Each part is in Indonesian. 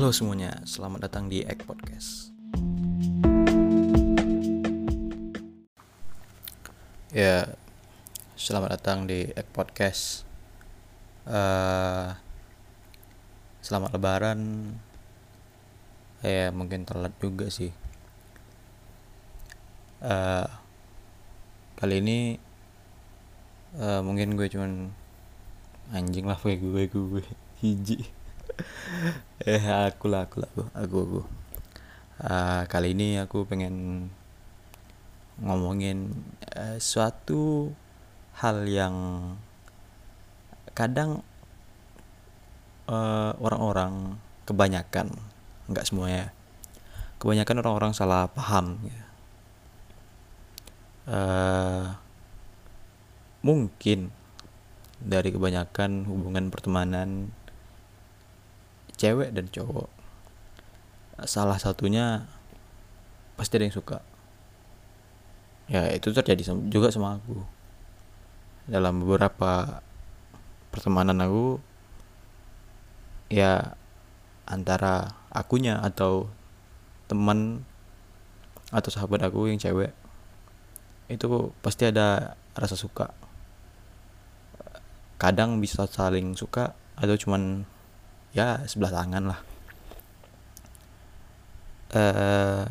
Halo semuanya, selamat datang di Egg Podcast. Ya, selamat datang di Egg Podcast. Uh, selamat Lebaran. Ya mungkin telat juga sih. Uh, kali ini uh, mungkin gue cuman anjing lah gue gue gue hiji eh aku lah aku lah aku aku. Uh, kali ini aku pengen ngomongin uh, suatu hal yang kadang orang orang-orang kebanyakan nggak semuanya kebanyakan orang-orang salah paham ya. uh, mungkin dari kebanyakan hubungan pertemanan cewek dan cowok. Salah satunya pasti ada yang suka. Ya itu terjadi juga sama aku. Dalam beberapa pertemanan aku ya antara akunya atau teman atau sahabat aku yang cewek itu pasti ada rasa suka. Kadang bisa saling suka atau cuman ya sebelah tangan lah. Uh,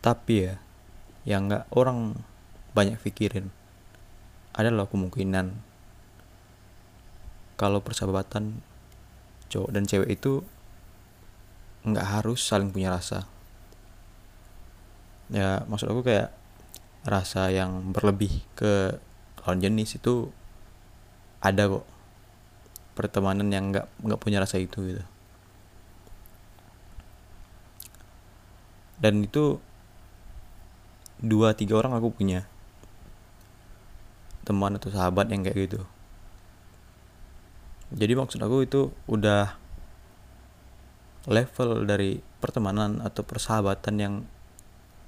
tapi ya yang nggak orang banyak pikirin ada loh kemungkinan kalau persahabatan cowok dan cewek itu nggak harus saling punya rasa. Ya maksud aku kayak rasa yang berlebih ke lawan jenis itu ada kok pertemanan yang nggak nggak punya rasa itu gitu. Dan itu dua tiga orang aku punya. Teman atau sahabat yang kayak gitu. Jadi maksud aku itu udah level dari pertemanan atau persahabatan yang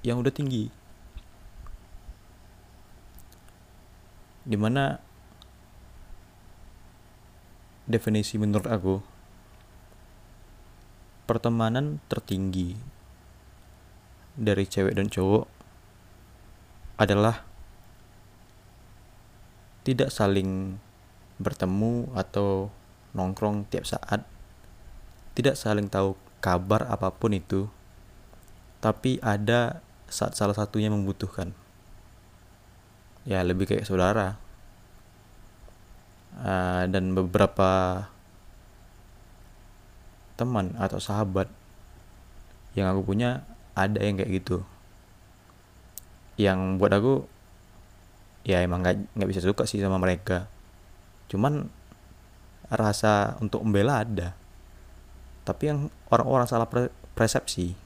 yang udah tinggi. Di mana definisi menurut aku pertemanan tertinggi dari cewek dan cowok adalah tidak saling bertemu atau nongkrong tiap saat tidak saling tahu kabar apa pun itu tapi ada saat salah satunya membutuhkan. Ya lebih kayak saudara uh, dan beberapa teman atau sahabat yang aku punya ada yang kayak gitu. Yang buat aku ya emang nggak nggak bisa suka sih sama mereka. Cuman rasa untuk membela ada. Tapi yang orang-orang salah persepsi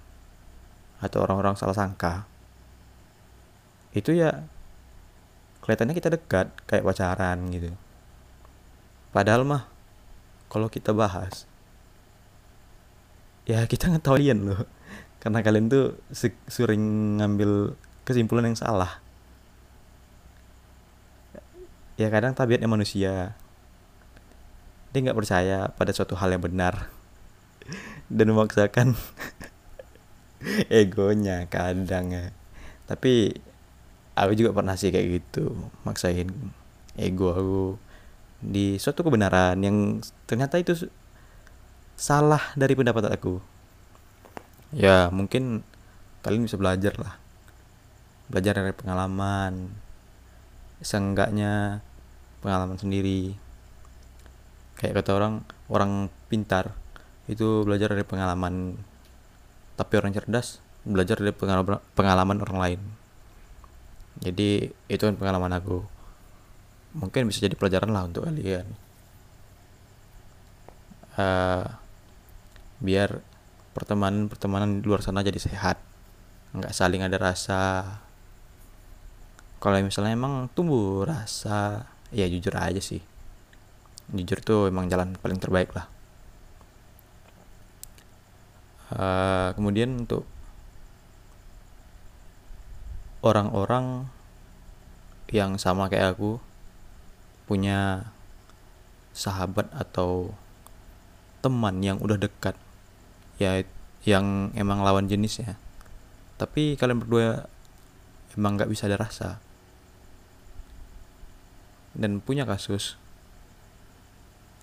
atau orang-orang salah sangka itu ya kelihatannya kita dekat kayak pacaran gitu Padahal mah kalau kita bahas ya kita ngetahuin loh. Karena kalian tuh sering ngambil kesimpulan yang salah. Ya kadang tabiatnya manusia. Dia nggak percaya pada suatu hal yang benar. Dan memaksakan egonya kadang. Ya tapi aku juga pernah sih kayak gitu maksain ego aku di suatu kebenaran yang ternyata itu salah dari pendapat aku. Ya mungkin kalian bisa belajar lah. Belajar dari pengalaman seenggaknya pengalaman sendiri. Kayak kata orang orang pintar itu belajar dari pengalaman. Tapi orang cerdas belajar dari pengalaman, orang lain. Jadi itu kan pengalaman aku mungkin bisa jadi pelajaran lah untuk kalian. Uh, biar pertemanan pertemanan di luar sana jadi sehat. Nggak saling ada rasa. Kalau misalnya emang tumbuh rasa ya jujur aja sih. Jujur tuh emang jalan paling terbaik lah. Uh, kemudian untuk orang-orang yang sama kayak aku punya sahabat atau teman yang udah dekat ya yang emang lawan jenis ya. Tapi kalian berdua emang nggak bisa ada rasa. Dan punya kasus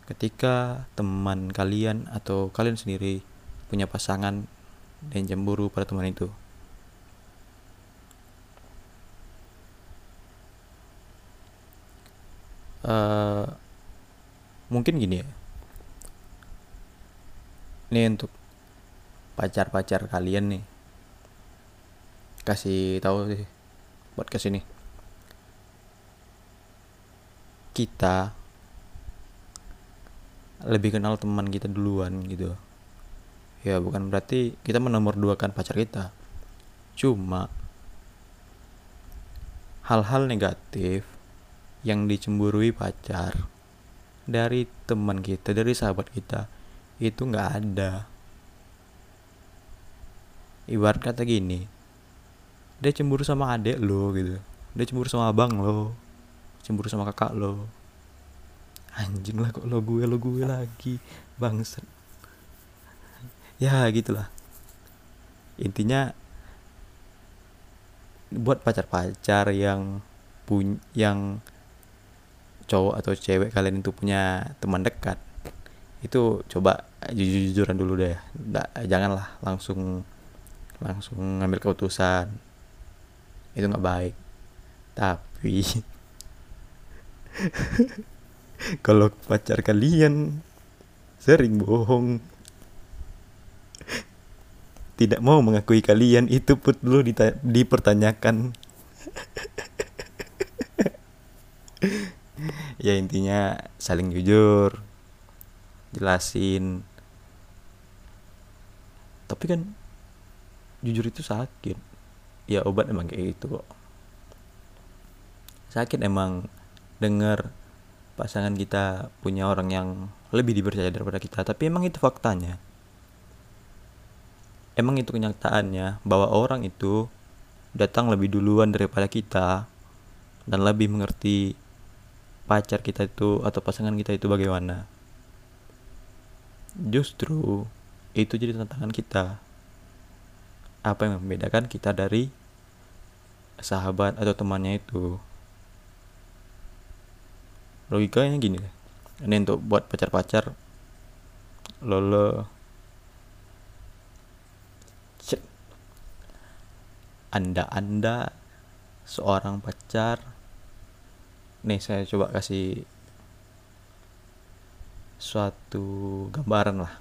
ketika teman kalian atau kalian sendiri punya pasangan dan cemburu pada teman itu uh, mungkin gini ya. Ini untuk pacar-pacar kalian nih kasih tahu sih buat ke sini kita lebih kenal teman kita duluan gitu. Ya bukan berarti kita menomor duakan pacar kita. Cuma hal-hal negatif yang dicemburui pacar dari teman kita dari sahabat kita itu nggak ada. Ibarat kata gini dia cemburu sama adik lo gitu. Dia cemburu sama abang lo cemburu sama kakak lo. Anjing lah kok lo gue lo gue lagi bangsat. Ya gitulah. Intinya buat pacar-pacar yang pun yang cowok atau cewek kalian itu punya teman dekat itu coba jujur-jujuran dulu deh. Nggak janganlah langsung langsung ngambil keputusan. Itu nggak baik. Tapi kalau pacar kalian sering bohong tidak mau mengakui kalian itu dulu dipertanyakan ya intinya saling jujur jelasin. Tapi kan jujur itu sakit. Ya obat emang kayak gitu kok. Sakit emang denger pasangan kita punya orang yang lebih dipercaya daripada kita tapi emang itu faktanya. Emang itu kenyataannya bahwa orang itu datang lebih duluan daripada kita dan lebih mengerti pacar kita itu atau pasangan kita itu bagaimana? Justru itu jadi tantangan kita. Apa yang membedakan kita dari sahabat atau temannya itu? Logikanya gini ini untuk buat pacar-pacar lolo. Anda-anda seorang pacar nih saya coba kasih suatu gambaran lah.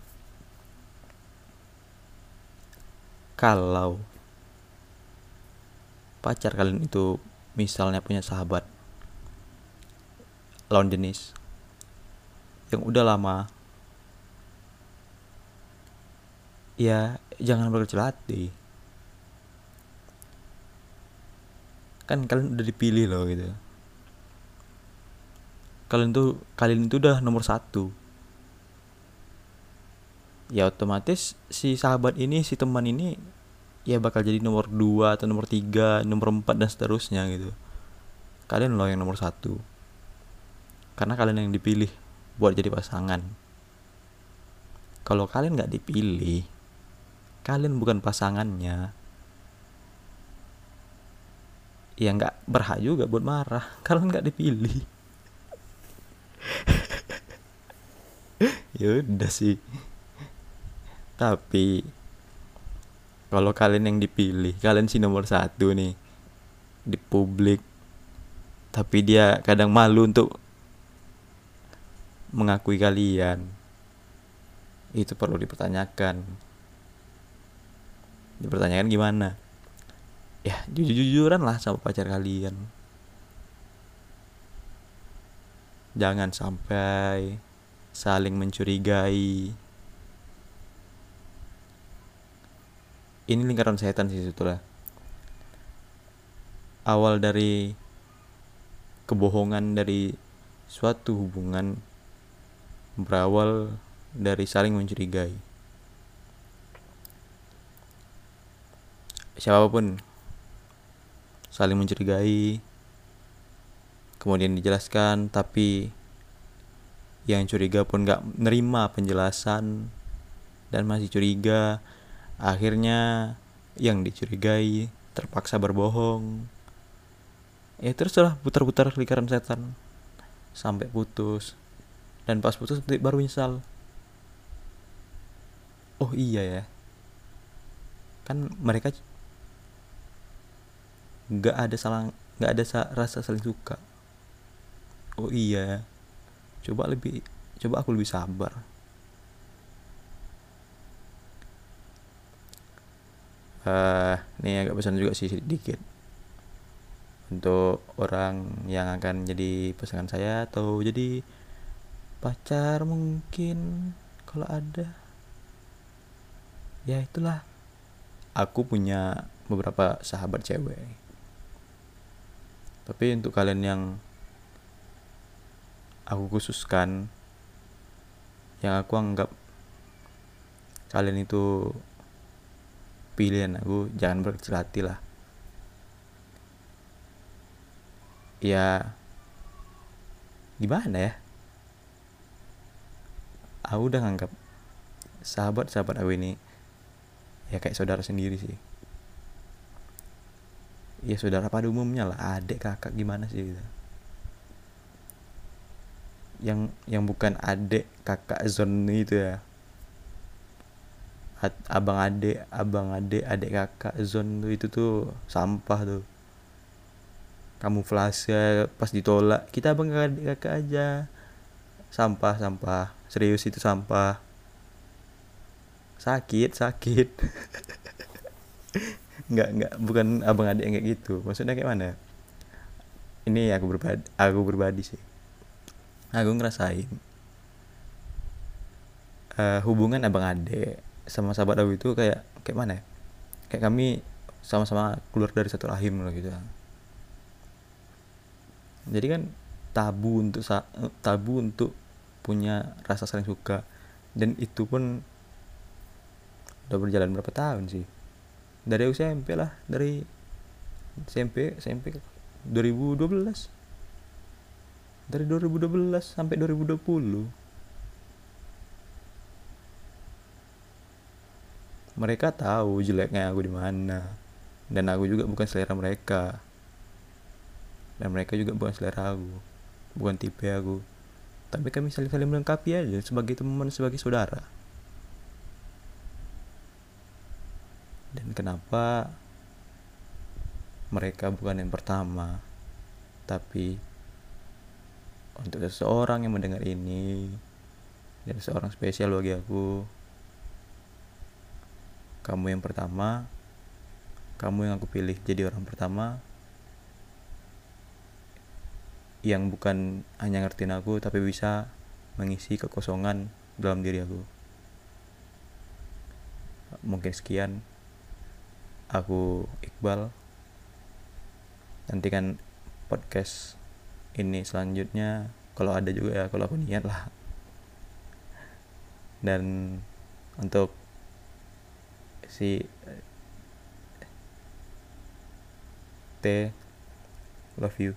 Kalau pacar kalian itu misalnya punya sahabat lawan jenis yang udah lama ya jangan berkecil hati. Kan kalian udah dipilih loh gitu kalian tuh kalian itu udah nomor satu. Ya otomatis si sahabat ini si teman ini ya bakal jadi nomor dua atau nomor tiga nomor empat dan seterusnya gitu. Kalian loh yang nomor satu. Karena kalian yang dipilih buat jadi pasangan. Kalau kalian nggak dipilih kalian bukan pasangannya. Ya nggak berhak juga buat marah. Kalian nggak dipilih ya udah sih. Tapi kalau kalian yang dipilih kalian sih nomor satu nih di publik. Tapi dia kadang malu untuk mengakui kalian. Itu perlu dipertanyakan. Dipertanyakan gimana? Ya jujur-jujuran lah sama pacar kalian jangan sampai saling mencurigai ini lingkaran setan sih sebetulnya awal dari kebohongan dari suatu hubungan berawal dari saling mencurigai. Siapa pun saling mencurigai, kemudian dijelaskan, tapi yang curiga pun gak nerima penjelasan dan masih curiga. Akhirnya yang dicurigai terpaksa berbohong. Ya teruslah putar-putar lingkaran setan sampai putus. Dan pas putus baru nyesal. Oh iya ya. Kan mereka nggak ada salah nggak ada rasa saling suka oh iya. Coba lebih coba aku lebih sabar. Uh, ini agak pesan juga sih sedikit. Untuk orang yang akan jadi pasangan saya atau jadi pacar mungkin kalau ada ya itulah. Aku punya beberapa sahabat cewek. Tapi untuk kalian yang aku khususkan yang aku anggap kalian itu pilihan aku jangan berkecil hati lah. Ya gimana ya? Aku udah nganggap sahabat sahabat aku ini ya kayak saudara sendiri sih. Ya saudara pada umumnya lah adik kakak gimana sih gitu yang yang bukan adik kakak zone itu ya. Abang adik abang adik adik kakak zone tuh itu tuh sampah tuh. Kamu kamuflase pas ditolak. Kita abang adik kakak aja. Sampah sampah. Serius itu sampah. Sakit sakit. Nggak nggak. Bukan abang adik kayak gitu. Maksudnya kayak mana? Ini aku berbadi aku berbadi sih aku ngerasain uh, hubungan abang adik sama sahabat aku itu kayak kayak mana ya? kayak kami sama-sama keluar dari satu rahim loh gitu. Jadi kan tabu untuk tabu untuk punya rasa saling suka. Dan itu pun udah berjalan berapa tahun sih? Dari SMP lah dari SMP SMP 2012 dari 2012 sampai 2020 mereka tahu jeleknya aku di mana. Dan aku juga bukan selera mereka. Dan mereka juga bukan selera aku. Bukan tipe aku. Tapi kami saling saling melengkapi aja sebagai teman sebagai saudara. Dan kenapa mereka bukan yang pertama tapi untuk seseorang yang mendengar ini. Dan seorang spesial bagi aku. Kamu yang pertama. Kamu yang aku pilih jadi orang pertama. Yang bukan hanya ngertiin aku tapi bisa mengisi kekosongan dalam diri aku. Mungkin sekian. Aku Iqbal. Nantikan podcast ini selanjutnya kalau ada juga ya kalau aku niat lah. Dan untuk si T love you